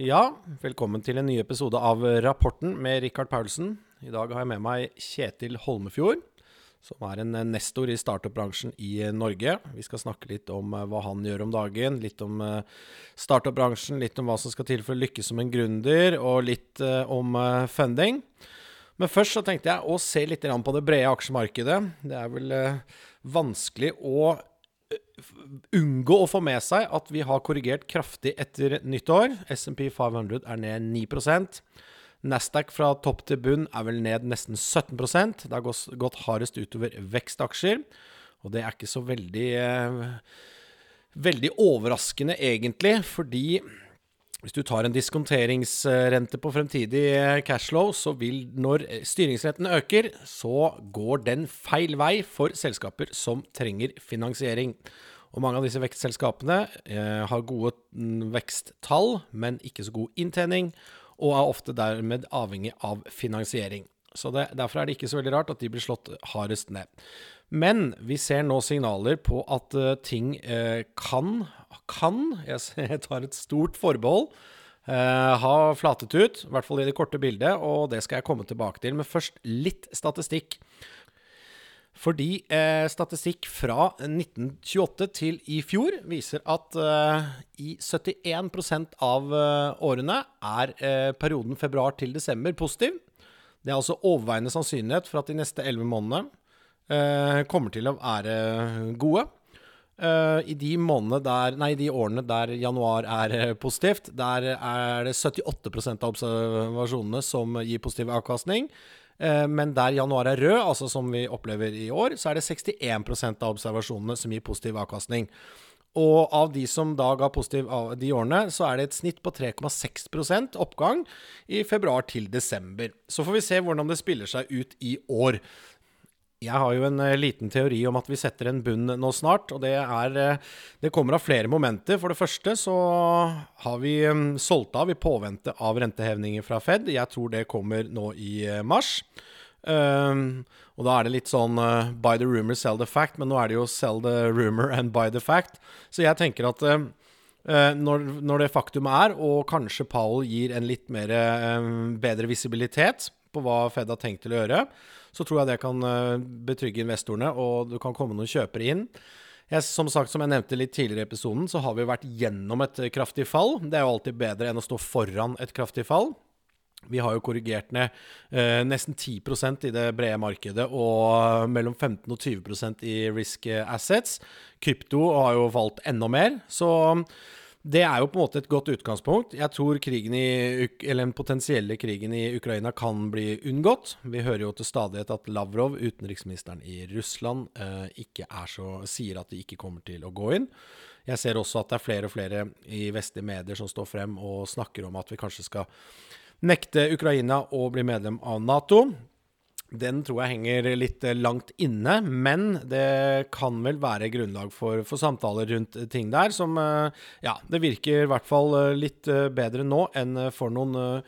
Ja, velkommen til en ny episode av Rapporten med Rikard Paulsen. I dag har jeg med meg Kjetil Holmefjord, som er en nestor i startup-bransjen i Norge. Vi skal snakke litt om eh, hva han gjør om dagen, litt om eh, startup-bransjen, litt om hva som skal til for å lykkes som en gründer, og litt eh, om funding. Men først så tenkte jeg å se litt på det brede aksjemarkedet. Det er vel vanskelig å unngå å få med seg at vi har korrigert kraftig etter nyttår. SMP 500 er ned 9% Nasdaq fra topp til bunn er vel ned nesten 17% Det har gått hardest utover vekstaksjer. Og det er ikke så veldig eh, Veldig overraskende, egentlig, fordi hvis du tar en diskonteringsrente på fremtidig eh, cashflow, så vil når styringsretten øker, så går den feil vei for selskaper som trenger finansiering. Og mange av disse vekstselskapene eh, har gode mm, veksttall, men ikke så god inntjening, og er ofte dermed avhengig av finansiering. Så det, Derfor er det ikke så veldig rart at de blir slått hardest ned. Men vi ser nå signaler på at uh, ting uh, kan, kan, jeg tar et stort forbehold, uh, ha flatet ut. I hvert fall i det korte bildet, og det skal jeg komme tilbake til. Men først litt statistikk. Fordi eh, statistikk fra 1928 til i fjor viser at eh, i 71 av eh, årene er perioden februar til desember positiv. Det er altså overveiende sannsynlighet for at de neste 11 månedene uh, kommer til å være gode. Uh, I de, der, nei, de årene der januar er positivt, der er det 78% av observasjonene som gir positiv avkastning. Men der januar er rød, altså som vi opplever i år, så er det 61% av observasjonene som gir positiv avkastning. Og av de som da ga positiv av de årene, så er det et snitt på 3,6% oppgang i februar til desember. Så får vi se hvordan det spiller seg ut i år. Jeg har jo en uh, liten teori om at vi setter en bunn nå snart. Og det er uh, Det kommer av flere momenter. For det første så har vi um, solgt av i påvente av rentehevinger fra Fed. Jeg tror det kommer nå i uh, mars. Um, og da er det litt sånn «by the rumor, sell the fact. Men nå er det jo sell the rumor and by the fact. Så jeg tenker at når, når, det faktum er, og kanskje Powell gir en litt mer, bedre visibilitet på hva Fed har tenkt til å gjøre, så tror jeg det kan eh, betrygge investorene, og du kan komme noen kjøpere inn. Jeg, som sagt, som jeg nevnte litt tidligere i episoden, så har vi vært gjennom et kraftig fall. Det er jo alltid bedre enn å stå foran et kraftig fall. Vi har jo korrigert ned eh, nesten 10% i det brede markedet og mellom 15 og 20% i risk assets. Krypto har jo falt enda mer. Så det er jo på en måte et godt utgangspunkt. Jeg tror i, den potensielle krigen i Ukraina kan bli unngått. Vi hører jo til stadighet at Lavrov, utenriksministeren i Russland, eh, så, sier at de ikke kommer til å gå inn. Jeg ser også at det er flere og flere i vestlige medier som står frem og snakker om at vi kanskje skal nekte Ukraina å bli medlem av Nato. Den tror jeg henger litt eh, langt inne, men det kan vel være grunnlag for, for, samtaler rundt ting der som eh, Ja, det virker i hvert fall eh, litt bedre nå enn for noen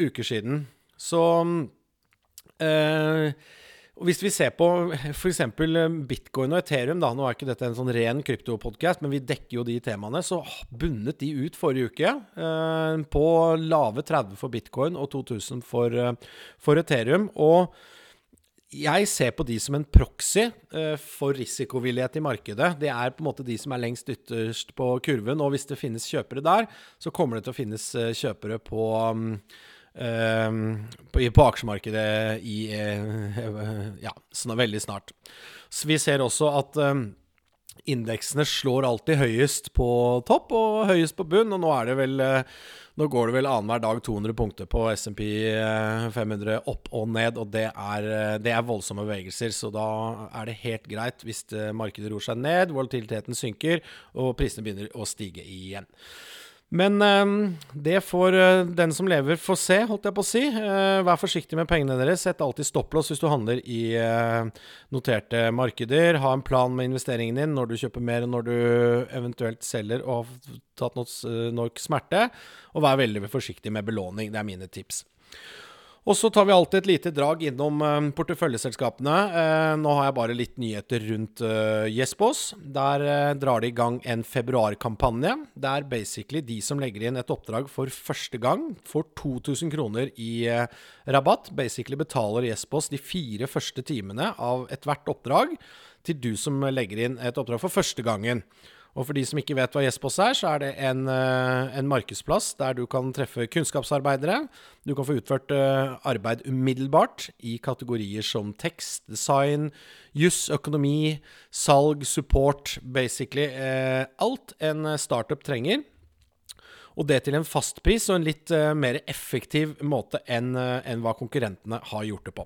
uker siden. Så eh, og Hvis vi ser på f.eks. Eh, bitcoin og Ethereum, da, nå er ikke dette en sånn ren kryptopodkast, men vi dekker jo de temaene, så bundet de ut forrige uke eh, på lave 30 for bitcoin og 2000 for, eh, for Ethereum. Og jeg ser på de som en proxy eh, for risikovillighet i markedet. Det er på en måte de som er lengst ytterst på kurven, og hvis det finnes kjøpere der, så kommer det til å finnes kjøpere på Ehm, på, på, aksjemarkedet i uh, ja, veldig snart. Så vi ser også at um, indeksene slår alltid høyest på topp og høyest på bunn, og nå er det vel uh, nå går det vel annenhver dag 200 punkter på SMP 500 opp og ned, og det er, det er, voldsomme bevegelser. Så da er det helt greit hvis markedet ror seg ned, volatiliteten synker og prisene begynner å stige igjen. Men uh, det får uh, den som lever, få se, holdt jeg på å si. Uh, vær forsiktig med pengene deres. Sett alltid stopplås hvis du handler i eh, noterte markeder. Ha en plan med investeringen din når du kjøper mer når du eventuelt selger og har tatt nok smerte. Og vær veldig forsiktig med belåning. Det er mine tips. Og så tar vi alltid et lite drag innom uh, porteføljeselskapene. Uh, nå har jeg bare litt nyheter rundt uh, Jespos. Der drar de i gang en februarkampanje. Det er basically de som legger inn et oppdrag for første gang, får 2000 kroner i rabatt. Basically betaler Jespås de fire første timene av ethvert oppdrag til du som legger inn et oppdrag for første gangen. Og for de som ikke vet hva Jespos er, så er det en, eh, en, markedsplass der du kan treffe kunnskapsarbeidere. Du kan få utført eh, arbeid umiddelbart i kategorier som tekst, design, juss, økonomi, salg, support, basically. Eh, alt en startup trenger. Og det til en fast pris og en litt uh, mer effektiv måte enn uh, en hva konkurrentene har gjort det på.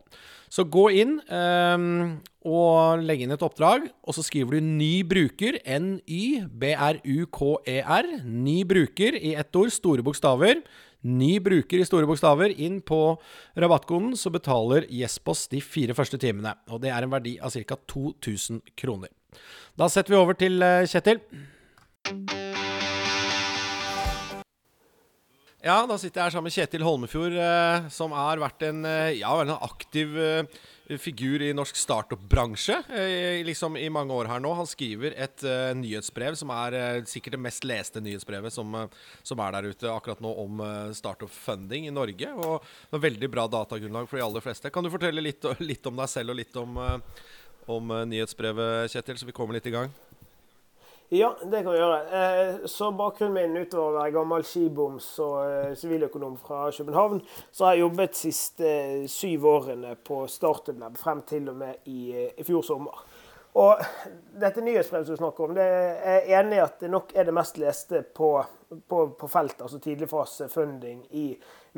Så gå inn um, og legg inn et oppdrag, og så skriver du 'ny bruker', N-Y-B-R-U-K-E-R. Ny bruker i ett ord, store bokstaver. Ny bruker i store bokstaver. Inn på rabattkoden, så betaler Jespos de fire første timene. Og det er en verdi av ca. 2000 kroner. Da setter vi over til Kjetil. Ja, da sitter jeg her sammen med Kjetil Holmefjord, eh, som har vært en, eh, ja, en aktiv eh, figur i norsk startup-bransje eh, liksom i mange år her nå. Han skriver et eh, nyhetsbrev som er eh, sikkert det mest leste nyhetsbrevet som, som, er der ute akkurat nå om startup-funding i Norge. Og er veldig bra datagrunnlag for de aller fleste. Kan du fortelle litt, litt om deg selv og litt om, om nyhetsbrevet, Kjetil, så vi kommer litt i gang? Ja, det kan vi gjøre. Eh, så bakgrunnen min utover å være gammel skiboms og eh, siviløkonom fra København, så har jeg jobbet de siste eh, syv årene på Startup Lab frem til og med i, i fjor sommer. Og dette nyhetsbrevet som du snakker om, det er enig i at det nok er det mest leste på, på, på feltet, altså tidligfasefunding i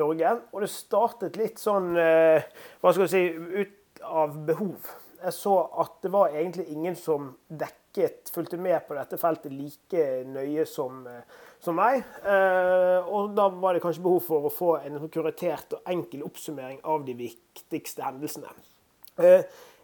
Norge. Og det startet litt sånn, hva skal vi si, ut av behov. Jeg så at det var egentlig ingen som dekket dekket, fulgte med på dette feltet like nøye som, eh, som meg. Eh, og da var det kanskje behov for å få en sånn kuratert og enkel oppsummering av de viktigste hendelsene.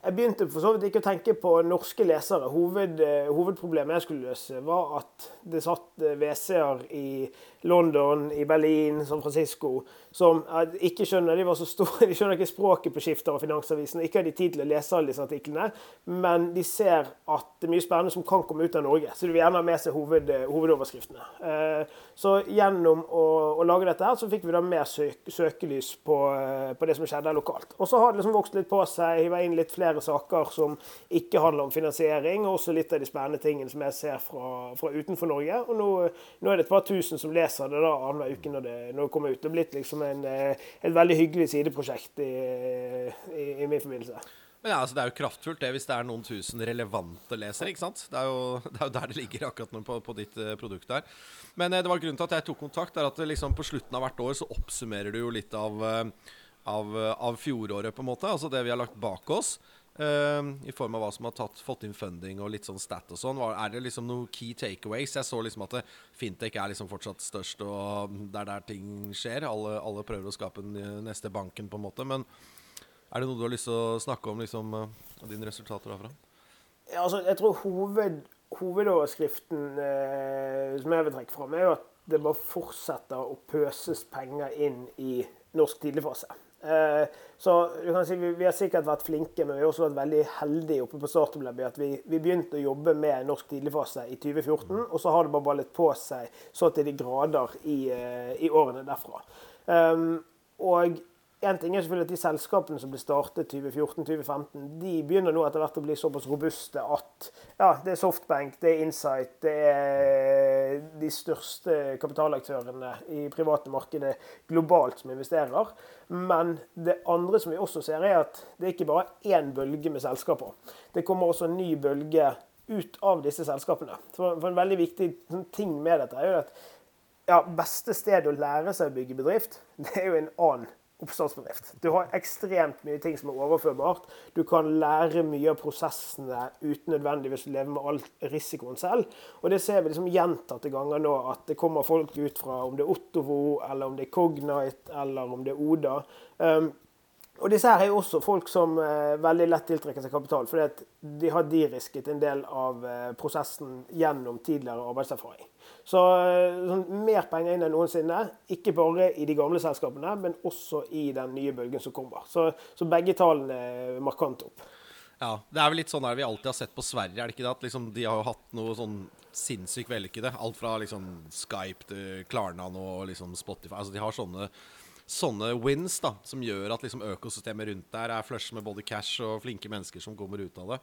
Eh, jeg begynte for så vidt ikke å tenke på norske lesere. Hoved, hovedproblemet jeg skulle løse, var at det satt WC-er i London, i Berlin, San Francisco, som ikke skjønner de var så store, de skjønner ikke språket på skifter og Finansavisen. Ikke har de tid til å lese alle disse artiklene, men de ser at det er mye spennende som kan komme ut av Norge. Så de vil gjerne ha med seg hoved, hovedoverskriftene. Eh, så gjennom å, å, lage dette her, så fikk vi da mer søk, søkelys på, eh, på, det som skjedde lokalt. Og så har det liksom vokst litt på seg, hiva inn litt flere saker som ikke handler om finansiering, og også litt av de spennende tingene som jeg ser fra, fra utenfor Norge. Og nå, nå er det et par tusen som leser det da annenhver uke når det, når det, kommer ut. Det er blitt liksom en, eh, et veldig hyggelig sideprosjekt i, i, i min forbindelse. Men ja, altså Det er jo kraftfullt det hvis det er noen tusen relevante lesere. ikke sant? Det er jo, det er jo der det ligger akkurat nå på, på ditt uh, produkt der. Men uh, det var grunnen til at jeg tok kontakt, er at liksom på slutten av hvert år så oppsummerer du jo litt av, av, av, fjoråret, på en måte. Altså det vi har lagt bak oss. Uh, I form av hva som har tatt, fått inn funding og litt sånn stat og sånn. Er det liksom noen key takeaways? Jeg så liksom at fintech er liksom fortsatt størst, og det er der ting skjer. Alle, alle, prøver å skape den neste banken, på en måte. Men er det noe du har lyst til å snakke om, liksom, av dine resultater derfra? Ja, altså, jeg tror hoved, hovedoverskriften eh, som jeg vil trekke fram, er jo at det bare fortsetter å pøses penger inn i norsk tidligfase. Eh, så du kan si vi, vi, har sikkert vært flinke, men vi har også vært veldig heldige oppe på Startup Lab at vi, vi, begynte å jobbe med norsk tidligfase i 2014, og så har det bare ballet på seg så til de grader i, eh, i årene derfra. Um, og en ting er selvfølgelig at De selskapene som ble startet 2014-2015, de begynner nå etter hvert å bli såpass robuste at ja, det er Softbank, det er Insight, det er de største kapitalaktørene i private markedet globalt som investerer. Men det andre som vi også ser, er at det er ikke bare én bølge med selskaper. Det kommer også en ny bølge ut av disse selskapene. For, en veldig viktig sånn ting med dette er jo at ja, beste sted å lære seg å bygge bedrift, det er jo en annen oppstartsbedrift. Du har ekstremt mye ting som er overførbart. Du kan lære mye av prosessene uten nødvendigvis å leve med all risikoen selv. Og det ser vi liksom gjentatte ganger nå, at det kommer folk ut fra om det er Ottovo, eller om det er Cognite, eller om det er Oda. Um, Og disse her er jo også folk som eh, veldig lett tiltrekker seg kapital, fordi at de har de-risket en del av eh, prosessen gjennom tidligere arbeidserfaring. Så eh, sånn, mer penger inn enn noensinne. Ikke bare i de gamle selskapene, men også i den nye bølgen som kommer. Så, så begge tallene er markant opp. Ja, Det er vel litt sånn der vi alltid har sett på Sverige. er det ikke det? At liksom, De har jo hatt noe sånn sinnssykt vellykkede. Alt fra liksom Skype til Klarna og liksom Spotify. Altså De har sånne sånne wins da, som gjør at liksom økosystemet rundt der er flush med både cash og flinke mennesker som kommer ut av det.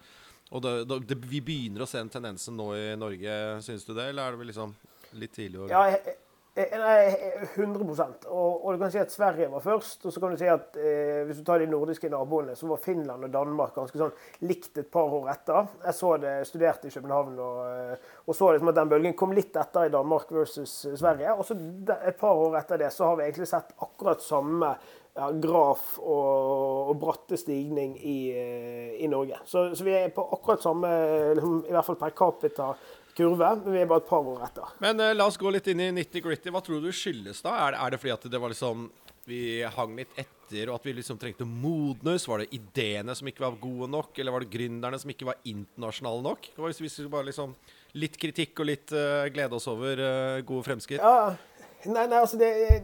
Og det, det, Vi begynner å se den tendensen nå i Norge, syns du det? Eller er det vel liksom litt tidlig? Å... Ja, jeg, 100 og, og, du kan si at Sverige var først. Og så kan du si at eh, hvis du tar de nordiske naboene, så var Finland og Danmark ganske sånn likt et par år etter. Jeg så det, studerte i København og, eh, og så liksom at den bølgen kom litt etter i Danmark versus Sverige. Og så et par år etter det så har vi egentlig sett akkurat samme ja, graf og, og, bratte stigning i, eh, i Norge. Så, så, vi er på akkurat samme, liksom, i hvert fall per capita kurve. Men vi er bare et par år etter. Men uh, la oss gå litt inn i nitty-gritty. Hva tror du skyldes da? Er, er, det fordi at det var liksom vi hang litt etter, og at vi liksom trengte modnes? Var det ideene som ikke var gode nok, eller var det gründerne som ikke var internasjonale nok? Det var hvis vi bare liksom Litt kritikk og litt uh, glede oss over uh, gode fremskritt? Ja, Nei, nei, altså det er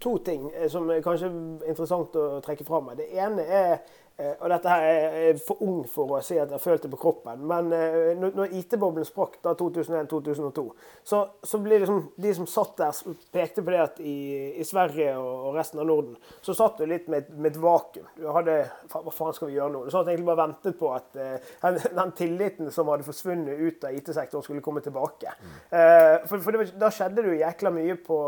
to ting som er kanskje interessant å trekke fram. Det ene er Eh, og dette her er for ung for å si at jeg følte det på kroppen. Men eh, når IT-boblen sprakk da 2001-2002, så, så ble liksom de som satt der, pekte på det at i, i Sverige og, resten av Norden, så satt du litt med, med et vakuum. Du hadde Hva faen skal vi gjøre nå? Du satt egentlig bare ventet på at uh, den, den, tilliten som hadde forsvunnet ut av IT-sektoren, skulle komme tilbake. For, for det, da skjedde det jo jækla mye på,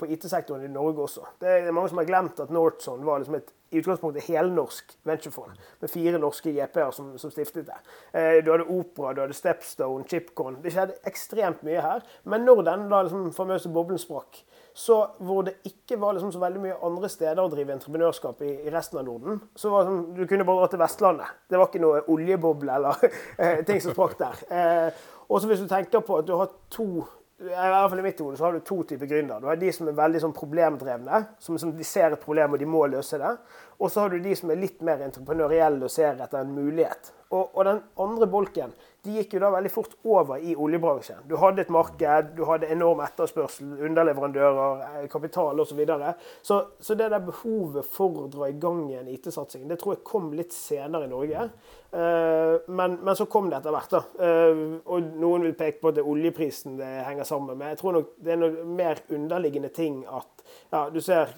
på IT-sektoren i Norge også. Det er mange som har glemt at Northson var liksom et i utgangspunktet helnorsk venturefond med fire norske JP-er som, som, stiftet det. Eh, du hadde Opera, du hadde Stepstone, Chipcon. Det skjedde ekstremt mye her. Men når den da liksom famøse boblen sprakk, så hvor det ikke var liksom så veldig mye andre steder å drive entreprenørskap i, i resten av Norden, så var det sånn, du kunne bare dra til Vestlandet. Det var ikke noe oljeboble eller eh, ting som sprakk der. Eh, og så hvis du tenker på at du har to i hvert fall i mitt så har du to typer gründere. Du har de som er veldig sånn problemdrevne, som, som, de ser et problem og de må løse det. Og så har du de som er litt mer entreprenørielle og ser etter en mulighet. Og, og, den andre bolken de gikk jo da veldig fort over i oljebransjen. Du hadde et marked, du hadde enorm etterspørsel, underleverandører, eh, kapital osv. Så, videre. så Så det der behovet for å dra i gang en IT-satsing, det tror jeg kom litt senere i Norge. Uh, men, men, så kom det etter hvert. da. Uh, og noen vil peke på at det er oljeprisen det henger sammen med. Jeg tror nok det er noe mer underliggende ting at ja, du ser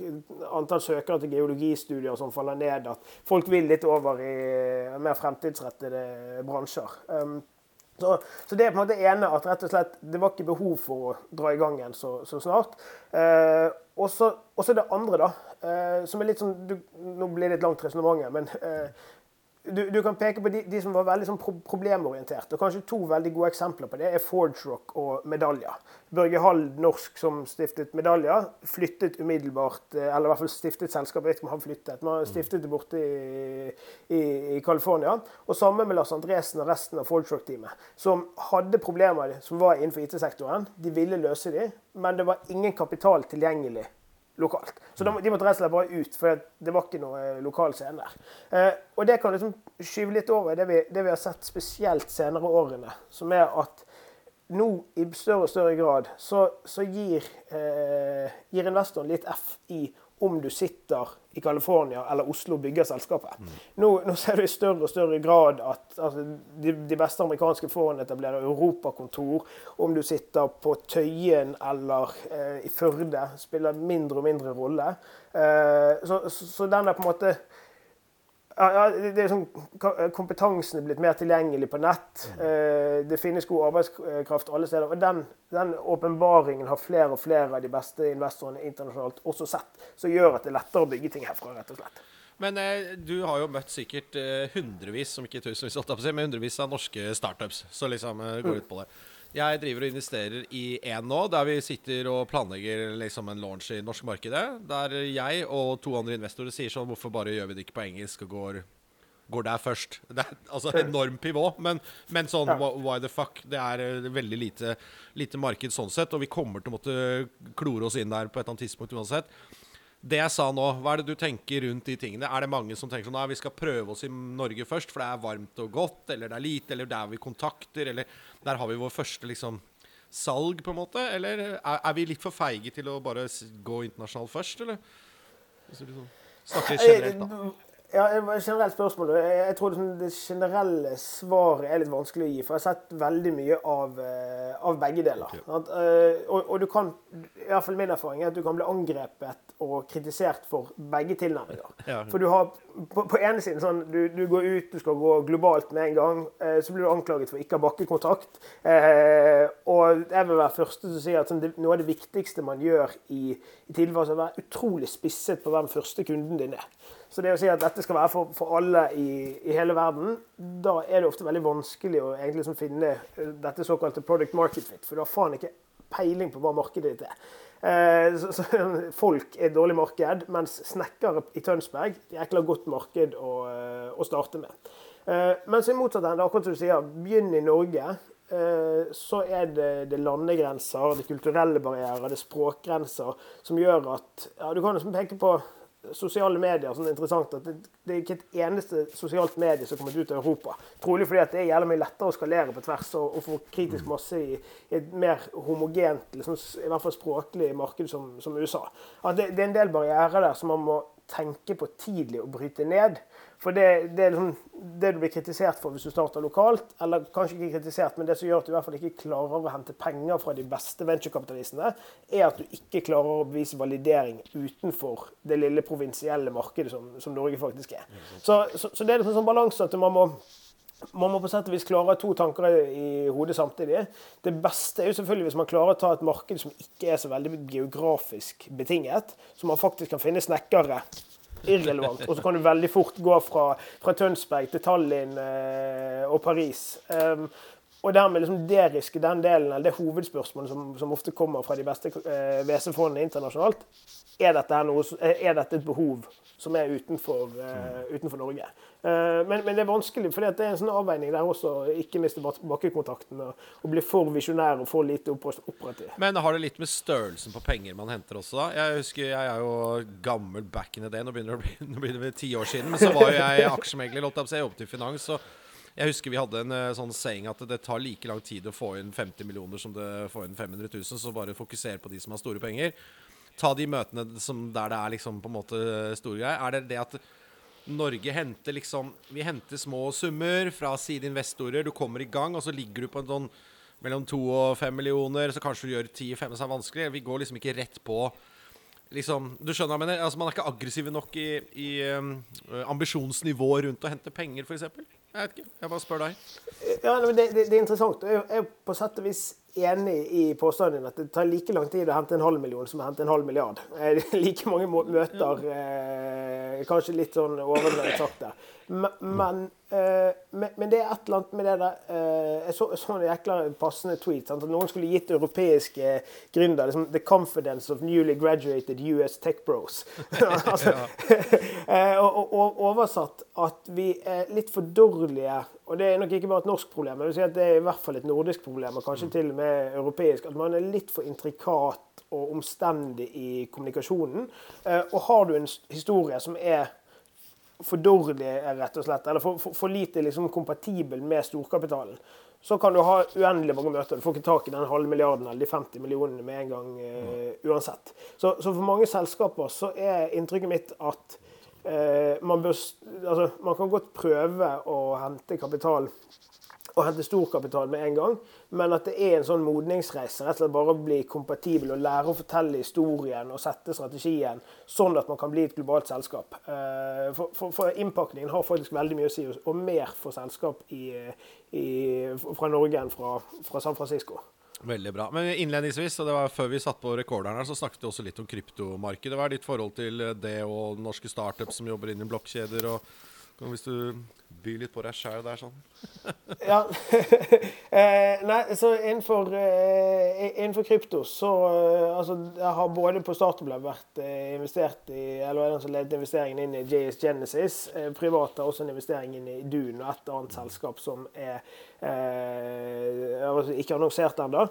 antall søkere til geologistudier som faller ned, at folk vil litt over i mer fremtidsrettede bransjer. Um, så, så, det er på en måte ene at rett og slett det var ikke behov for å dra i gang igjen så, så snart. Eh, og så det andre, da, eh, som er litt sånn du, Nå blir det litt langt resonnementet, men eh, du, du, kan peke på de, de som var veldig sånn pro problemorienterte. og Kanskje to veldig gode eksempler på det er Forge Rock og Medalja. Børge Hall, Norsk, som stiftet Medalja, flyttet umiddelbart eh, Eller i hvert fall stiftet selskapet, jeg vet ikke om han flyttet, men han stiftet det borte i, i, California. Og sammen med Lars Andresen og resten av Forge Rock-teamet, som hadde problemer som var innenfor IT-sektoren. De ville løse dem, men det var ingen kapital tilgjengelig lokalt. Så de, de måtte rett og slett bare ut, for det var ikke noe eh, lokal scene der. Eh, og det kan liksom skyve litt over det vi, det vi har sett spesielt senere årene, som er at nå i større og større grad så, så gir, eh, gir investoren litt F i om du sitter i California eller Oslo bygger selskapet. Mm. Nå, nå, ser du i større og større grad at altså, de, de, beste amerikanske fondene etablerer europakontor. Om du sitter på Tøyen eller eh, i Førde, spiller mindre og mindre rolle. Eh, så, så, så den er på en måte ja, det er sånn, Kompetansen er blitt mer tilgjengelig på nett. Mm. Eh, det finnes god arbeidskraft alle steder. og Den, den åpenbaringen har flere og flere av de beste investorene internasjonalt også sett. Som gjør at det er lettere å bygge ting herfra, rett og slett. Men eh, du har jo møtt sikkert eh, hundrevis, om ikke tusenvis, men hundrevis av norske startups som liksom eh, går mm. ut på det. Jeg driver og investerer i én nå, der vi sitter og planlegger liksom en launch i norsk markedet. Der jeg og to andre investorer sier sånn Hvorfor bare gjør vi det ikke på engelsk og går, går der først? Det er altså enorm pivot, men, men sånn why the fuck? Det er eh, veldig lite, lite marked sånn sett, og vi kommer til å måtte klore oss inn der på et eller annet tidspunkt uansett. Det jeg sa nå, hva er det du tenker rundt de tingene? Er det mange som tenker sånn at vi skal prøve oss i Norge først, for det er varmt og godt, eller det er lite, eller der vi kontakter, eller der har vi vår første liksom salg, på en måte? Eller er, er vi litt for feige til å bare gå internasjonalt først, eller? Hvis du liksom snakker generelt, da. Ja, generelt spørsmål. Jeg tror det generelle svaret er litt vanskelig å gi. For jeg har sett veldig mye av, eh, av begge deler. Okay. Og, og, du kan, i hvert fall min erfaring er at du kan bli angrepet og kritisert for begge tilnærminger. Ja. For du har på, på ene siden sånn du, du, går ut, du skal gå globalt med en gang. Eh, så blir du anklaget for ikke å ha bakkekontakt. Eh, og jeg vil være første til å si at sånn, det, noe av det viktigste man gjør i, i tidligfase, er å være utrolig spisset på hvem første kunden din er. Så det å si at dette skal være for, for alle i, i, hele verden, da er det ofte veldig vanskelig å egentlig liksom finne eh, dette såkalte product market fit. For du har faen ikke peiling på hva markedet ditt er. Eh, så, så, folk er et dårlig marked, mens snekkere i Tønsberg er et godt marked å, eh, å starte med. Eh, mens i motsatt ende, akkurat som du sier, begynn i Norge. Eh, så er det, det, landegrenser, det kulturelle barrierer, det språkgrenser som gjør at ja, Du kan liksom peke på sosiale medier sånn interessant at det, det, er ikke et eneste sosialt medie som kommer ut av Europa. Trolig fordi at det er jævlig mye lettere å skalere på tvers og, og få kritisk mm. masse i, i, et mer homogent, liksom, i hvert fall språklig marked som, som USA. At det, det, er en del barrierer der som man må tenke på tidlig å bryte ned. For det, det, liksom, det du blir kritisert for hvis du starter lokalt, eller kanskje ikke kritisert, men det som gjør at du i hvert fall ikke klarer å hente penger fra de beste venturekapitalistene, er at du ikke klarer å bevise validering utenfor det lille provinsielle markedet som, som Norge faktisk er. Så, så, så det er en sånn balanse at man må man må på sett og vis klare to tanker i hodet samtidig. Det beste er jo selvfølgelig hvis man klarer å ta et marked som ikke er så veldig geografisk betinget, så man faktisk kan finne snekkere irrelevant. Og så kan du veldig fort gå fra, fra Tønsberg til Tallinn eh, og Paris. Um, og dermed liksom deriske den delen, eller det hovedspørsmålet som, som ofte kommer fra de beste eh, WC-fondene internasjonalt, er dette, noe, er dette, et behov som er utenfor, uh, utenfor Norge? Uh, men, men, det er vanskelig, for det er en sånn avveining der også ikke miste bakkekontakten og, og bli for visjonær og for lite operativ. Men har det litt med størrelsen på penger man henter også, da? Jeg husker jeg er jo gammel back in the day, nå begynner det å bli, nå blir det ti år siden, men så var jo jeg aksjemegler, lot jeg jobbet i finans. så jeg husker vi hadde en uh, sånn saying at det tar like lang tid å få inn 50 millioner som det får inn 500 000, så bare fokuser på de som har store penger ta de møtene der det er liksom på en måte store greier. Er det det at Norge henter liksom Vi henter små summer fra sine investorer. Du kommer i gang, og så ligger du på en sånn mellom to og fem millioner, så kanskje du gjør ti-fem, så er det vanskelig. Vi går liksom ikke rett på liksom, Du skjønner hva jeg mener? Altså, man er ikke aggressiv nok i, i um, ambisjonsnivået rundt å hente penger, f.eks. Jeg vet ikke. Jeg bare spør deg. Ja, det, det, det, er interessant. Jeg er på sett og vis enig i påstanden at det tar like lang tid å hente en halv million som å hente en halv milliard. like mange møter, eh, kanskje litt sånn overdrevet sagt der. Men, eh, men, det er et eller annet med det der eh, Jeg så, så en jækla passende tweet. Sant? At noen skulle gitt europeiske gründere liksom, 'the confidence of newly graduated US tech bros'. altså, og, og, og, oversatt at vi er litt for dårlige og det er nok ikke bare et norsk problem, men si at det er i hvert fall et nordisk problem, og kanskje til og med europeisk. At man er litt for intrikat og omstendig i kommunikasjonen. Og har du en historie som er for dårlig, rett og slett, eller for, for, for lite liksom, kompatibel med storkapitalen, så kan du ha uendelig mange møter. Du får ikke tak i den halve milliarden eller de 50 millionene med en gang uh, uansett. Så, så, for mange selskaper så er inntrykket mitt at man, bør, altså, man kan godt prøve å hente kapital å hente storkapital med en gang, men at det er en sånn modningsreise. Rett og slett bare å bli kompatibel og lære å fortelle historien og sette strategien, sånn at man kan bli et globalt selskap. Eh, for, for, for innpakningen har faktisk veldig mye å si, og mer for selskap i, i, fra Norge enn fra, fra, San Francisco. Veldig bra. Men innledningsvis, og det var før vi satt på rekorderen her, så snakket vi også litt om kryptomarkedet. Hva er ditt forhold til det og norske startups som jobber inn i blokkjeder? og hvis du byr litt på deg sjæl der, sånn. ja. eh, nei, så innenfor, eh, innenfor krypto så eh, Altså, jeg har både på startup vært eh, investert i Eller er den som ledet investeringen inn i JS Genesis. Eh, privat har også en investering inn i Dune og et annet selskap som er eh, ikke annonsert ennå.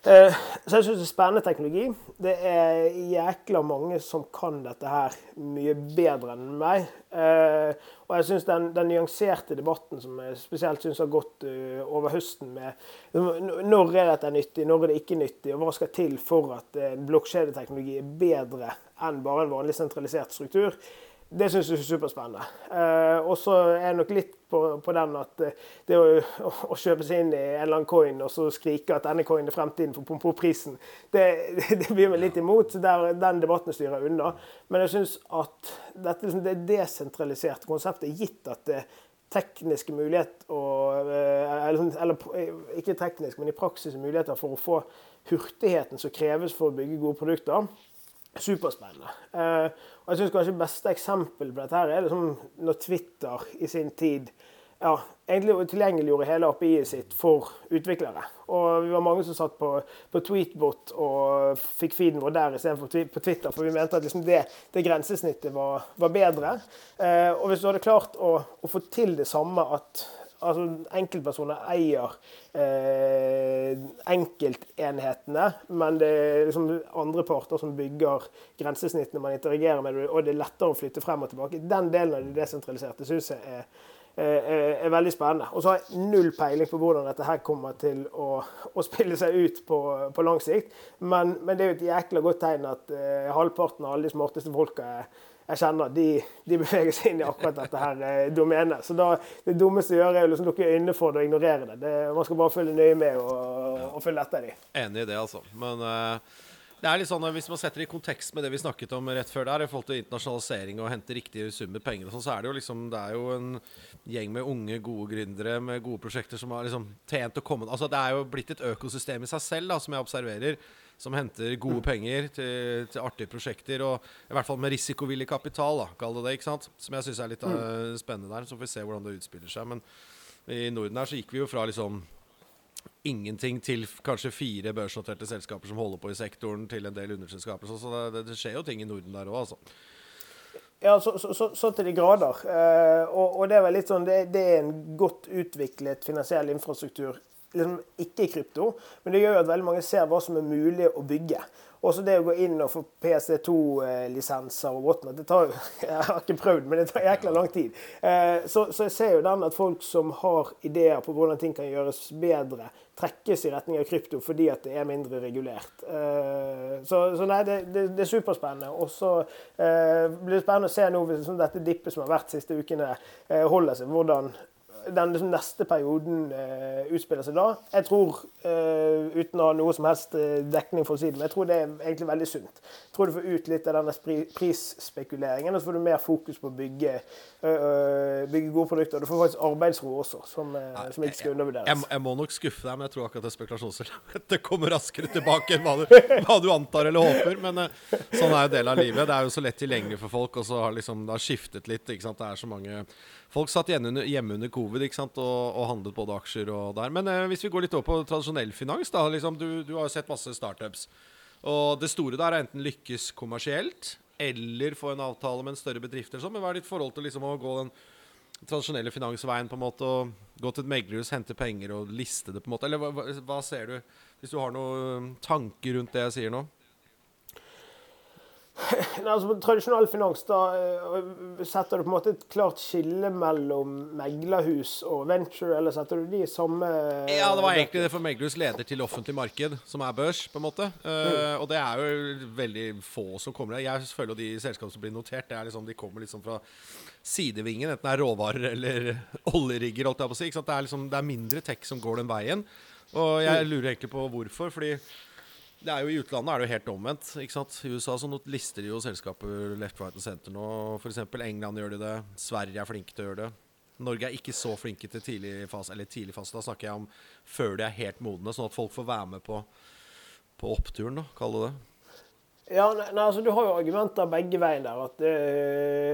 Eh, så jeg syns det er spennende teknologi. Det er jækla mange som kan dette her mye bedre enn meg. Eh, og jeg syns den, den, nyanserte debatten som jeg spesielt syns har gått uh, over høsten med når er dette nyttig, når er det ikke nyttig, og hva skal til for at blokkjedeteknologi er bedre enn bare en vanlig sentralisert struktur, det syns jeg er superspennende. Eh, og så er jeg nok litt på, på den at eh, det å, å, kjøpe seg inn i en eller annen coin og så skrike at denne coinen er fremtiden for pompoprisen, det, det, blir meg litt imot. der, Den debatten styrer jeg unna. Men jeg syns at dette liksom, det desentraliserte konseptet, gitt at det tekniske mulighet og, eh, eller, eller ikke teknisk, men i praksis muligheter for å få hurtigheten som kreves for å bygge gode produkter, superspennende. Eh, og jeg synes kanskje beste eksempel på dette her er liksom når Twitter i sin tid ja, egentlig tilgjengeliggjorde hele API-et sitt for utviklere. Og vi var mange som satt på, på Tweetbot og fikk feeden vår der istedenfor på Twitter, for vi mente at liksom det, det, grensesnittet var, var bedre. Eh, og hvis du hadde klart å, å få til det samme at altså enkeltpersoner eier eh, enkeltenhetene, men det er liksom andre parter som bygger grensesnittene man interagerer med, og det er lettere å flytte frem og tilbake. Den delen av det desentraliserte syns jeg er, er, er, veldig spennende. Og så har jeg null peiling på hvordan dette her kommer til å, å spille seg ut på, på lang sikt, men, men, det er jo et jækla godt tegn at eh, halvparten av alle de smarteste folka er jeg kjenner de, de, beveger seg inn i akkurat dette her eh, domenet. Så da, det dummeste å gjøre er å liksom lukke øynene for det og ignorere det. det. Man skal bare følge nøye med og, og følge etter dem. Enig i det, altså. Men uh, det er litt sånn at hvis man setter det i kontekst med det vi snakket om rett før der, i forhold til internasjonalisering og hente riktige summer penger og sånn, så er det jo liksom Det er jo en gjeng med unge, gode gründere med gode prosjekter som har liksom tjent å komme Altså det er jo blitt et økosystem i seg selv, da, som jeg observerer som henter gode penger til, til, artige prosjekter. Og i hvert fall med risikovillig kapital, da, kall det det. ikke sant? Som jeg syns er litt uh, spennende der. Så får vi se hvordan det utspiller seg. Men i Norden her så gikk vi jo fra liksom ingenting til kanskje fire børsnoterte selskaper som holder på i sektoren, til en del underselskaper. Så, så det, det, skjer jo ting i Norden der òg, altså. Ja, så, så, så, til de grader. Eh, og, og, det er vel litt sånn, det, det, er en godt utviklet finansiell infrastruktur liksom ikke i krypto, men det gjør jo at veldig mange ser hva som er mulig å bygge. Også det å gå inn og få PC2-lisenser og whatnot. Det tar Jeg har ikke prøvd, men det tar jækla lang tid. Eh, så, så, jeg ser jo den at folk som har ideer på hvordan ting kan gjøres bedre, trekkes i retning av krypto fordi at det er mindre regulert. Eh, så, så nei, det, det, det, er superspennende. Og så eh, blir det spennende å se nå hvis dette dippet som har vært de siste ukene, holder seg. hvordan den liksom neste perioden uh, utspiller seg da. Jeg tror, uh, uten å ha noe som helst uh, dekning for å si det, men jeg tror det er egentlig veldig sunt. Jeg tror du får ut litt av denne prisspekuleringen, og så får du mer fokus på å bygge, bygge gode produkter. Du får faktisk arbeidsro også, som, som ikke skal undervurderes. Jeg, jeg, må nok skuffe deg, men jeg tror akkurat det spekulasjonselementet kommer raskere tilbake enn hva du, hva du, antar eller håper. Men sånn er jo del av livet. Det er jo så lett tilgjengelig for folk, og så har liksom, det har skiftet litt. ikke sant? Det er så mange Folk satt hjemme under, hjemme under covid? Og, og, handlet både aksjer og der. Men eh, hvis vi går litt over på tradisjonell finans, da, liksom, du, du, har jo sett masse startups. Og det store der er enten lykkes kommersielt eller få en avtale med en større bedrift. Eller sånn. Men hva er ditt forhold til liksom, å gå den tradisjonelle finansveien på en måte og gå til et meglerhus, hente penger og liste det? på en måte Eller hva, hva ser du, hvis du har noen tanker rundt det jeg sier nå? altså, tradisjonell finans, da eh, setter du på en måte et klart skille mellom meglerhus og venture, eller setter du de i samme Ja, det var egentlig det for meglerhus leder til offentlig marked, som er børs, på en måte. Uh, mm. Og det er jo veldig få som kommer der. Jeg føler jo de selskapene som blir notert, det er liksom, de kommer liksom fra sidevingen, enten det er råvarer eller oljerigger, holdt jeg på å si. Det er, liksom, det er mindre tech som går den veien. Og jeg mm. lurer egentlig på hvorfor. fordi det er jo I utlandet er det jo helt omvendt. ikke sant? I USA så lister de jo selskaper left, right og center nå. F.eks. England gjør de det. Sverige er flinke til å gjøre det. Norge er ikke så flinke til tidlig fase. Eller tidlig fase, da snakker jeg om før de er helt modne, sånn at folk får være med på, på oppturen, da, kall det det. Ja, nei, altså Du har jo argumenter begge veier der. at det,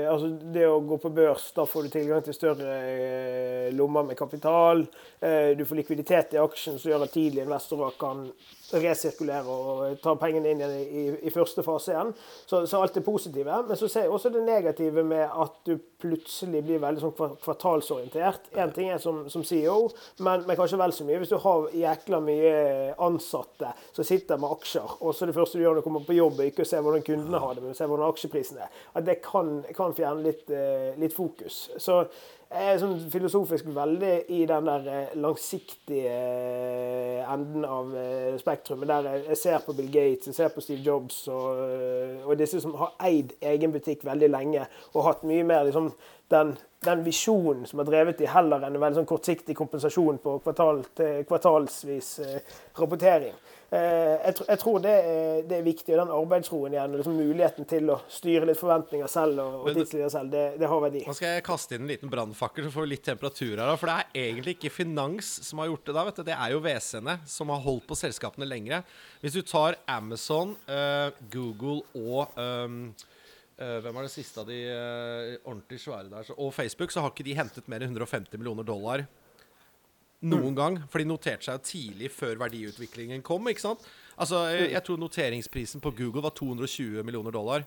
altså det å gå på børs, da får du tilgang til større eh, lommer med kapital. Eh, du får likviditet i aksjen som gjør at tidlige investorer kan resirkulere og ta pengene inn igjen i, i, første fase igjen. Så, så, alt det positive. Men så ser jeg også det negative med at du plutselig blir veldig sånn kvartalsorientert. Én ting er som, som CEO, men, men, kanskje vel så mye hvis du har jækla mye ansatte som sitter med aksjer, og så det første du gjør når du kommer på jobb, er ikke å se hvordan kundene har det, men å se hvordan aksjeprisen er. At det kan, kan fjerne litt, eh, litt fokus. Så er sånn filosofisk veldig i den der eh, langsiktige eh, enden av eh, spektrumet. Der jeg ser på Bill Gates, jeg ser på Steve Jobs og, og disse som har eid egen butikk veldig lenge og hatt mye mer liksom, den, den visjonen som har drevet de, heller enn en veldig sånn kortsiktig kompensasjon på kvartal, kvartalsvis rapportering. Eh, jeg, jeg, tror det er, det er, viktig. og Den arbeidsroen igjen, og liksom muligheten til å styre litt forventninger selv og, og tidslinjer selv, det, det, har verdi. Nå skal jeg kaste inn en liten brannfakkel, så får vi litt temperatur her. For det er egentlig ikke finans som har gjort det da. vet du. Det er jo WC-ene som har holdt på selskapene lengre. Hvis du tar Amazon, uh, Google og uh, hvem er det siste av de uh, ordentlig svære der? Og Facebook, så har ikke de hentet mer enn 150 millioner dollar noen mm. gang. For de noterte seg tidlig før verdiutviklingen kom. ikke sant? Altså, jeg, jeg, tror noteringsprisen på Google var 220 millioner dollar.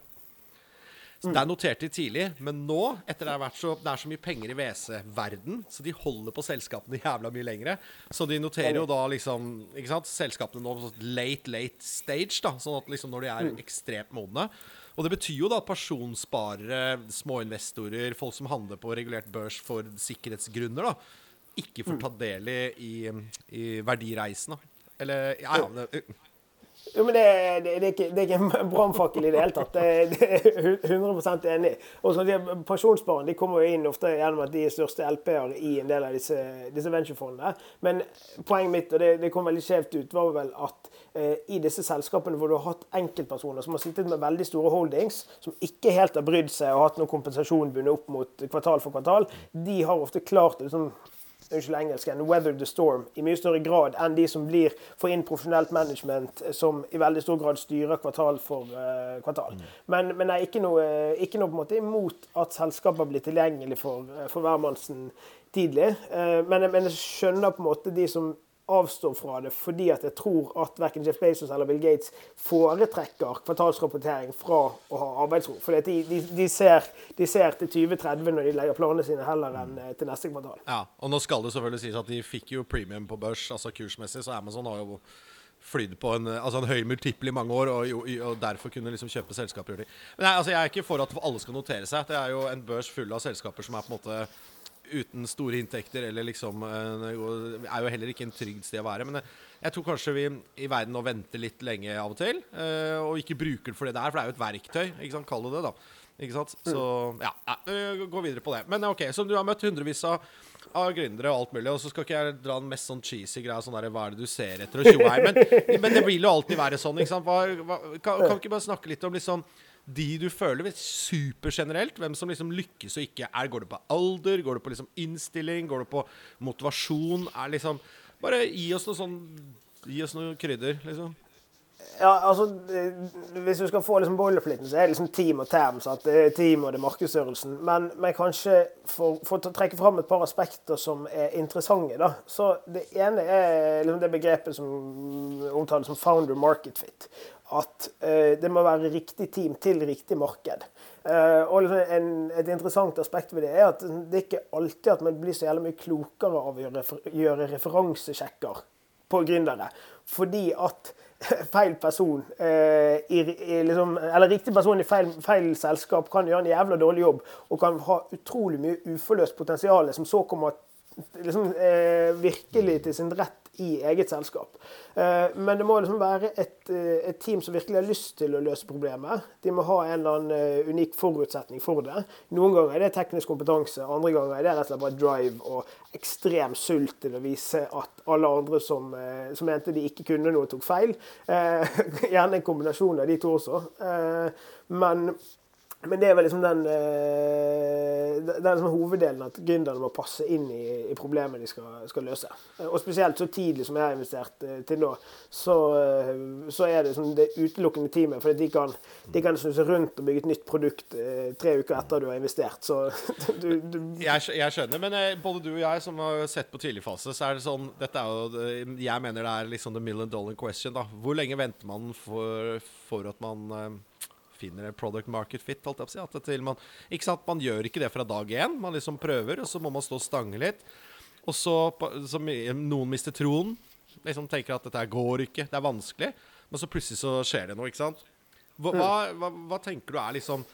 Så mm. Der noterte de tidlig, men nå, etter det har vært så, det er så mye penger i WC-verden, så de holder på selskapene jævla mye lengre. Så de noterer jo da liksom ikke sant, selskapene nå på late, late stage, da, sånn at liksom når de er mm. ekstremt modne. Og det betyr jo da at personsparere, småinvestorer, folk som handler på regulert børs for sikkerhetsgrunner, da, ikke får ta del i, i verdireisen. Eller ja, ja det, jo, men det, det, det, er ikke, det er ikke en brannfakkel i det hele tatt. Det, er 100% enig. Og så kommer jo inn ofte gjennom at de er største LP-er i en del av disse, disse venturefondene. Men poenget mitt, og det, kom veldig skjevt ut, var vel at eh, i disse selskapene hvor du har hatt enkeltpersoner som har sittet med veldig store holdings, som ikke helt har brydd seg og hatt noen kompensasjon bundet opp mot kvartal for kvartal, de har ofte klart å liksom, unnskyld engelsken, 'weather the storm' i mye større grad enn de som blir får inn profesjonelt management, eh, som i veldig stor grad styrer kvartal for uh, kvartal. Mm. Men, men er ikke noe, ikke noe på en måte imot at selskaper blir tilgjengelig for, eh, for hvermannsen tidlig. Uh, men, men jeg skjønner på en måte de som avstår fra det fordi at jeg tror at verken Jeff Bezos eller Bill Gates foretrekker kvartalsrapportering fra å ha arbeidsro. For de, de, de, ser, de, ser, til 2030 når de legger planene sine, heller enn eh, til neste kvartal. Ja, og nå skal det selvfølgelig sies at de fikk jo premium på børs, altså kursmessig, så Amazon har jo flydd på en, altså en høy multiple i mange år, og, og, derfor kunne liksom kjøpe selskaper. Men nei, altså Jeg er ikke for at alle skal notere seg. Det er jo en børs full av selskaper som er på en måte uten store inntekter eller liksom Det er jo heller ikke en trygg sted å være. Men jeg tror kanskje vi i verden nå venter litt lenge av og til, eh, og ikke bruker det for det det er, for det er jo et verktøy. ikke sant, Kall det det, da. Ikke sant? Så ja, ja, gå videre på det. Men ok, så du har møtt hundrevis av, av gründere og alt mulig, og så skal ikke jeg dra den mest sånn cheesy greia sånn der Hva er det du ser etter, og. Men, men, det vil jo alltid være sånn, ikke sant. Hva, hva, kan, kan vi ikke bare snakke litt om liksom de du føler supergenerelt, hvem som liksom lykkes og ikke er. Går det på alder? Går det på liksom innstilling? Går det på motivasjon? Er liksom Bare gi oss noe sånn Gi oss noe krydder, liksom. Ja, altså, Hvis du skal få liksom boilerfliten, så er det liksom team og TAM. Sant? Det er team og det er markedsstørrelsen. Men, men, kanskje for, for, å trekke fram et par aspekter som er interessante. da. Så Det ene er liksom det begrepet som omtales som founder market fit at eh, det må være riktig team til riktig marked. Eh, og liksom en, Et interessant aspekt ved det er at det er ikke alltid at man blir så jævlig mye klokere av å gjøre, gjøre referansesjekker på gründere. Fordi at feil person eh, i, i liksom, Eller riktig person i feil, feil, selskap kan gjøre en jævla dårlig jobb og kan ha utrolig mye uforløst potensial som så kommer liksom, eh, virkelig til sin rett i eget selskap. Eh, men det må liksom være et, eh, et, team som virkelig har lyst til å løse problemet. De må ha en eller annen eh, unik forutsetning for det. Noen ganger er det teknisk kompetanse, andre ganger er det rett og slett bare drive og ekstrem sult til å vise at alle andre som, som mente de ikke kunne noe, tok feil. Gjerne en kombinasjon av de to også. Men men det er vel liksom den, eh, er liksom hoveddelen at gründerne må passe inn i, i problemet de skal, skal, løse. Og spesielt så tidlig som jeg har investert eh, til nå, så, eh, så er det, liksom det utelukkende teamet. For de kan, de kan snuse rundt og bygge et nytt produkt tre uker etter du har investert. Så du, du jeg, jeg, skjønner, men både du og jeg som har sett på tidlig fase, så er det sånn Dette er jo Jeg mener det er liksom the million dollar question, da. Hvor lenge venter man for, for at man finner en product market fit. holdt jeg på å si, at til man, ikke sant, man gjør ikke det fra dag én. Man liksom prøver, og så må man stå og stange litt. Og så, så noen mister troen. Liksom tenker at dette går ikke, det er vanskelig. Men så plutselig så skjer det noe, ikke sant. Hva, hva, hva, hva tenker du er liksom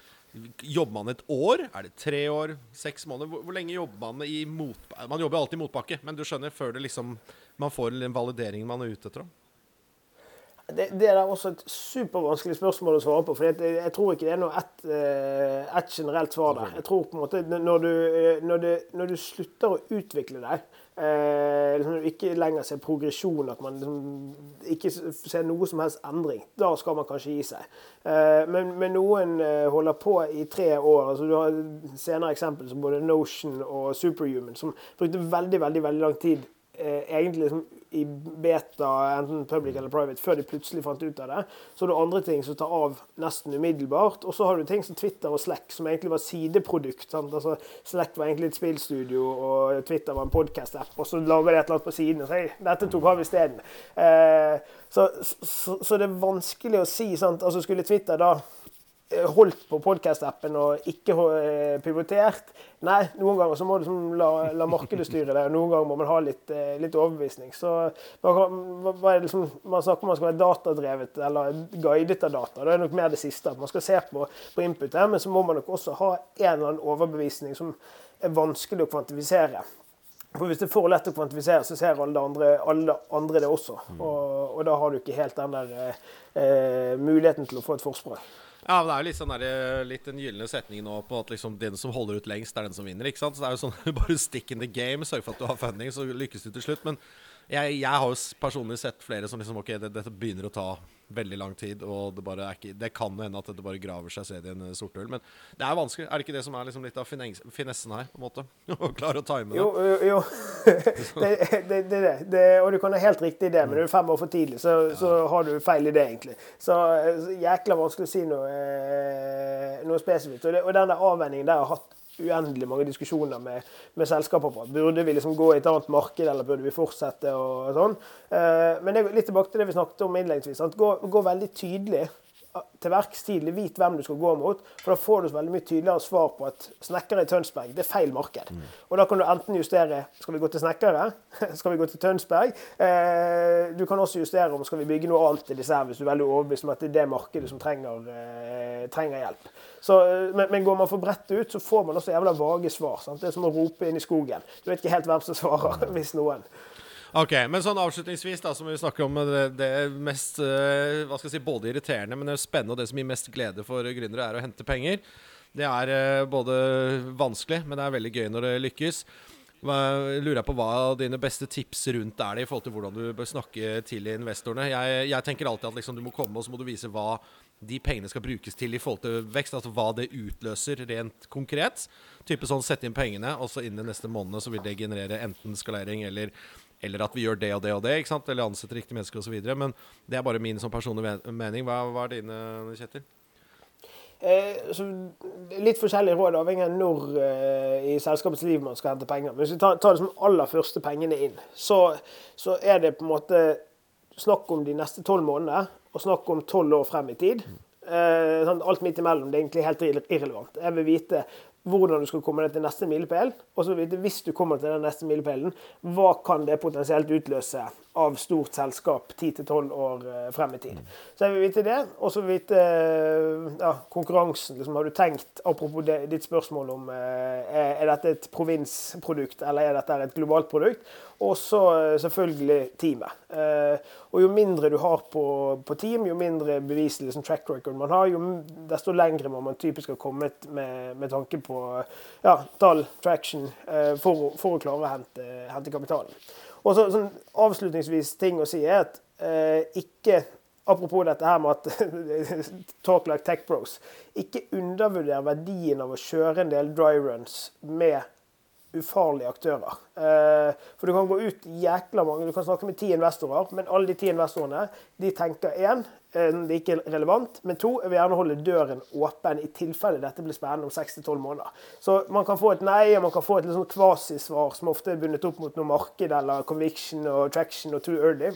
Jobber man et år? Er det tre år? Seks måneder? Hvor, hvor lenge jobber man i motbakke? Man jobber alltid i motbakke, men du skjønner, før det liksom, man får den valideringen man er ute etter? Det, det, er også et supervanskelig spørsmål å svare på. for jeg, jeg tror ikke det er noe ett eh, et generelt svar der. Jeg tror på en måte Når du, eh, når du, når du slutter å utvikle deg, eh, liksom ikke lenger ser progresjon, at man liksom ikke ser noe som helst endring, da skal man kanskje gi seg. Eh, men, men, noen eh, holder på i tre år. altså Du har senere eksempler som både Notion og Superhuman, som brukte veldig, veldig, veldig lang tid egentlig liksom i beta, enten public eller private, før de plutselig fant ut av det. Så har du andre ting som tar av nesten umiddelbart. Og så har du ting som Twitter og Slack, som egentlig var sideprodukt. Altså, Slack var egentlig et spillstudio, og Twitter var en podkast-app. Og så lager de et eller annet på siden og sier dette tok av isteden. Eh, så, så, så, det er vanskelig å si. Sant? Altså, skulle Twitter da Eh, holdt på podkast-appen og ikke eh, pivotert. Nei, noen ganger så må du la, la, markedet styre det, og noen ganger må man ha litt, eh, litt overbevisning. Så det liksom, Man snakker om man skal være datadrevet eller guidet av data. Det er nok mer det siste. at Man skal se på, på input her, men så må man nok også ha en eller annen overbevisning som er vanskelig å kvantifisere. For Hvis det er for lett å kvantifisere, så ser alle andre, alle andre det også. Og, og, da har du ikke helt den der eh, muligheten til å få et forsprang. Ja, men det er jo litt, sånn der, eh, litt den gylne setningen nå på at liksom den som holder ut lengst, er den som vinner. ikke sant? Så det er jo sånn Bare stick in the game, sørg for at du har funding, så lykkes du til slutt. Men jeg, jeg har jo personlig sett flere som liksom Ok, det, dette begynner å ta veldig lang tid, og det, bare er ikke, det kan hende at det bare graver seg selv i en sort sorthull. Men det er vanskelig. Er det ikke det som er liksom litt av finessen her? på en måte? Å klare å time det. Jo, jo. jo. det, det, det, det, Og du kan ha helt riktig idé, men er du fem år for tidlig, så, ja. så har du feil idé, egentlig. Så jækla vanskelig å si noe, eh, noe spesifikt. Og, og den avvenningen der har hatt uendelig mange diskusjoner med, med selskaper på. Burde vi liksom gå i et annet marked, eller burde vi fortsette? og, sånn. Eh, men det litt tilbake til det vi snakket om innledningsvis. Gå, gå veldig tydelig til verks tidlig, vit hvem du skal gå mot. For da får du så veldig mye tydeligere svar på at snekkere i Tønsberg, det er feil marked. Mm. Og da kan du enten justere skal vi gå til snekkere, skal vi gå til Tønsberg. Eh, du kan også justere om skal vi bygge noe annet i disse her, hvis du er veldig overbevist om at det er det markedet som trenger, eh, trenger hjelp. Så, eh, men, men, går man for bredt ut, så får man også jævla vage svar. Sant? Det er som å rope inn i skogen. Du vet ikke helt hvem som svarer, hvis noen. Ok, men sånn avslutningsvis, da, som vi snakker om det, det mest uh, hva skal jeg si, både irriterende, men det er spennende, og det som gir mest glede for gründere, er å hente penger. Det er uh, både vanskelig, men det er veldig gøy når det lykkes. Lurer jeg på hva dine beste tips rundt er det i forhold til hvordan du bør snakke til investorene. Jeg, jeg tenker alltid at liksom, du må komme og så må du vise hva de pengene skal brukes til i forhold til vekst. Altså hva det utløser rent konkret. Type sånn sette inn pengene, og så innen neste måned så vil det generere enten skalering eller eller at vi gjør det og det og det, ikke sant? eller ansetter riktige mennesker osv. Men det er bare min sånn personlige mening. Hva, hva er dine, Kjetil? Eh, litt forskjellige råd avhengig av når eh, i selskapets liv man skal hente penger. Men hvis vi tar, tar liksom aller første pengene inn, så, så, er det på en måte snakk om de neste tolv månedene, og snakk om tolv år frem i tid. Eh, sånn, alt midt imellom det er egentlig helt irrelevant. Jeg vil vite hvordan du skal komme deg til neste milepæl. Og så vite, hvis du kommer til den neste milepælen, hva kan det potensielt utløse av stort selskap 10-12 år eh, frem i tid. Så jeg vil vite det. Og så vite eh, ja, konkurransen. Liksom, har du tenkt, apropos det, ditt spørsmål om eh, er, dette et provinsprodukt eller er dette et globalt produkt? Og så selvfølgelig teamet. Og jo mindre du har på, på team, jo mindre beviselig liksom, track record man har, jo desto lengre må man typisk ha kommet med, med tanke på ja, tall, traction, for, for, å klare å hente, hente kapitalen. Og så, sånn, Avslutningsvis ting å si er at eh, ikke apropos dette her med at talk like tech bros. Ikke undervurder verdien av å kjøre en del dry runs med ufarlige aktører. Eh, for du kan gå ut jækla mange, du kan snakke med ti investorer, men alle de ti investorene de tenker én, eh, det er ikke relevant, men to, jeg vil gjerne holde døren åpen i tilfelle dette blir spennende om 6-12 måneder. Så man kan få et nei, og man kan få et liksom kvasisvar som ofte er bundet opp mot noe marked eller conviction og traction og too early.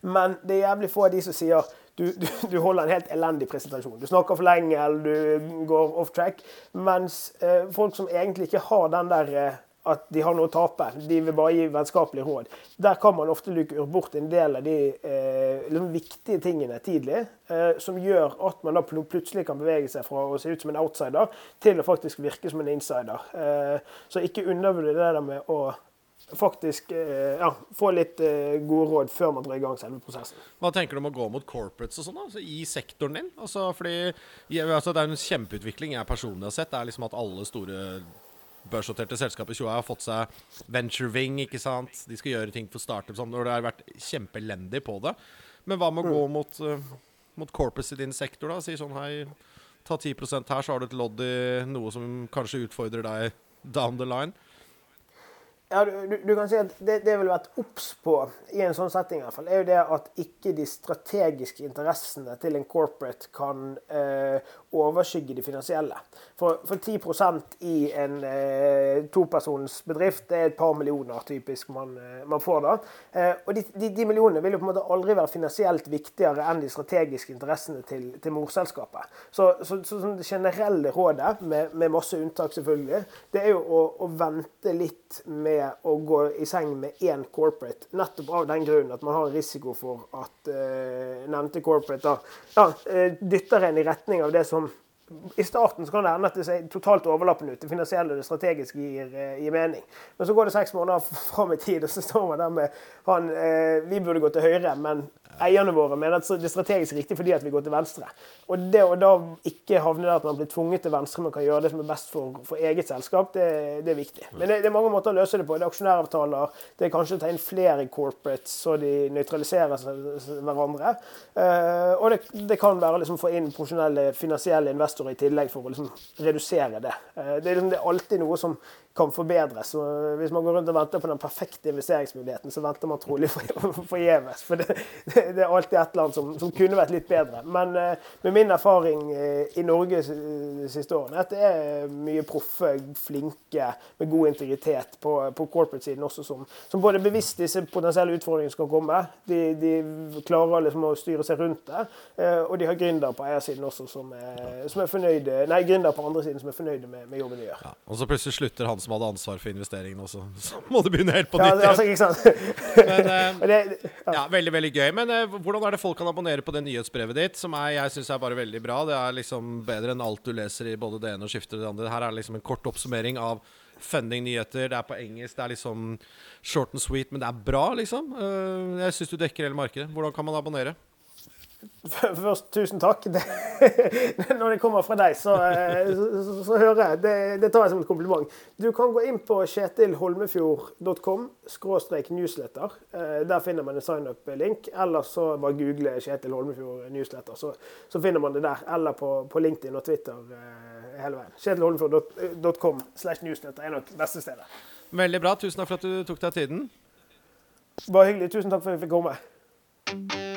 Men det er jævlig få av de som sier du, du, du, holder en helt elendig presentasjon. Du snakker for lenge, eller du går off track. Mens eh, folk som egentlig ikke har den der eh, at de har noe å tape, de vil bare gi vennskapelige råd. Der kan man ofte luke bort en del av de eh, liksom viktige tingene tidlig, eh, som gjør at man da plutselig kan bevege seg fra å se ut som en outsider til å faktisk virke som en insider. Eh, så ikke undervurder det der med å faktisk eh, ja, få litt eh, gode råd før man drar i gang selve prosessen. Hva tenker du om å gå mot corporates og sånn, altså, i sektoren din? Altså, fordi altså, Det er en kjempeutvikling jeg personlig har sett. Det er liksom at alle store børsnoterte selskapet 20 har fått seg venturewing, ikke sant. De skal gjøre ting for startup sånn, og det har vært kjempeelendig på det. Men hva med å gå mm. mot, uh, mot corpus i din sektor, da? Si sånn hei, ta 10 her, så har du et lodd i noe som kanskje utfordrer deg down the line. Ja, du, du, kan si at det, det ville vært obs på i en sånn setting, i hvert fall, er jo det at ikke de strategiske interessene til en corporate kan eh, overskygge de finansielle. For, for 10% i en eh, topersonsbedrift, det er et par millioner typisk man, eh, man får da. Eh, og de, de, de, millionene vil jo på en måte aldri være finansielt viktigere enn de strategiske interessene til, til morselskapet. Så, så, så, så, det generelle rådet, med, med, masse unntak selvfølgelig, det er jo å, å vente litt med å gå i seng med én corporate, nettopp av den grunn at man har risiko for at eh, nevnte corporate da, ja, uh, dytter en i retning av det som i starten så kan det hende at det ser totalt overlappende ut. Det finansielle og det strategiske gir, uh, gir, mening. Men så går det seks måneder fram i tid, og så står man der med han Vi burde gå til høyre, men eierne våre mener at det er strategisk riktig fordi at vi går til venstre. Og det å da ikke havne der at man blir tvunget til venstre, men kan gjøre det som er best for, for eget selskap, det, det, er viktig. Men det, det, er mange måter å løse det på. Det er aksjonæravtaler, det er kanskje å ta inn flere corporates så de nøytraliserer hverandre. Uh, og det, det, kan være liksom få inn profesjonelle finansielle investorer i tillegg for å liksom redusere det. Uh, det, er liksom, alltid noe som kan forbedres. Og hvis man går rundt og venter på den perfekte investeringsmuligheten, så venter man trolig forgjeves. For, det, det, er alltid et eller annet som, som kunne vært litt bedre. Men uh, med min erfaring uh, i Norge de siste årene, at det er mye proffe, flinke, med god integritet på, på corporate-siden også, som, som, både bevisst disse potensielle utfordringene skal komme, de, de klarer liksom å styre seg rundt det, og de har gründere på eiersiden også som er, som er fornøyde, nei, gründer på andre siden som er fornøyde med, med jobben de gjør. Ja, og så plutselig slutter han som hadde ansvar for investeringene også. Så må du begynne helt på nytt. Ja, altså, ikke sant? Men, uh, det, ja. ja. Veldig veldig gøy. Men uh, hvordan er det folk kan abonnere på det nyhetsbrevet ditt, som er, jeg syns er bare veldig bra? Det er liksom bedre enn alt du leser i både det ene og skifter det andre. Her er liksom en kort oppsummering av funding-nyheter. Det er på engelsk, det er liksom short and sweet, men det er bra, liksom. Uh, jeg syns du dekker hele markedet. Hvordan kan man abonnere? Først, tusen takk. Det, når det kommer fra deg, så, eh, så, så, så hører jeg. Det, det, tar jeg som et kompliment. Du kan gå inn på kjetilholmefjord.com newsletter. Eh, der finner man en sign-up-link. Eller så bare google Kjetil Holmefjord newsletter, så, finner man det der. Eller på, på LinkedIn og Twitter eh, hele veien. Kjetilholmefjord.com slash newsletter er nok beste stedet. Veldig bra. Tusen takk for at du tok deg tiden. Bare hyggelig. Tusen takk for at jeg fikk komme.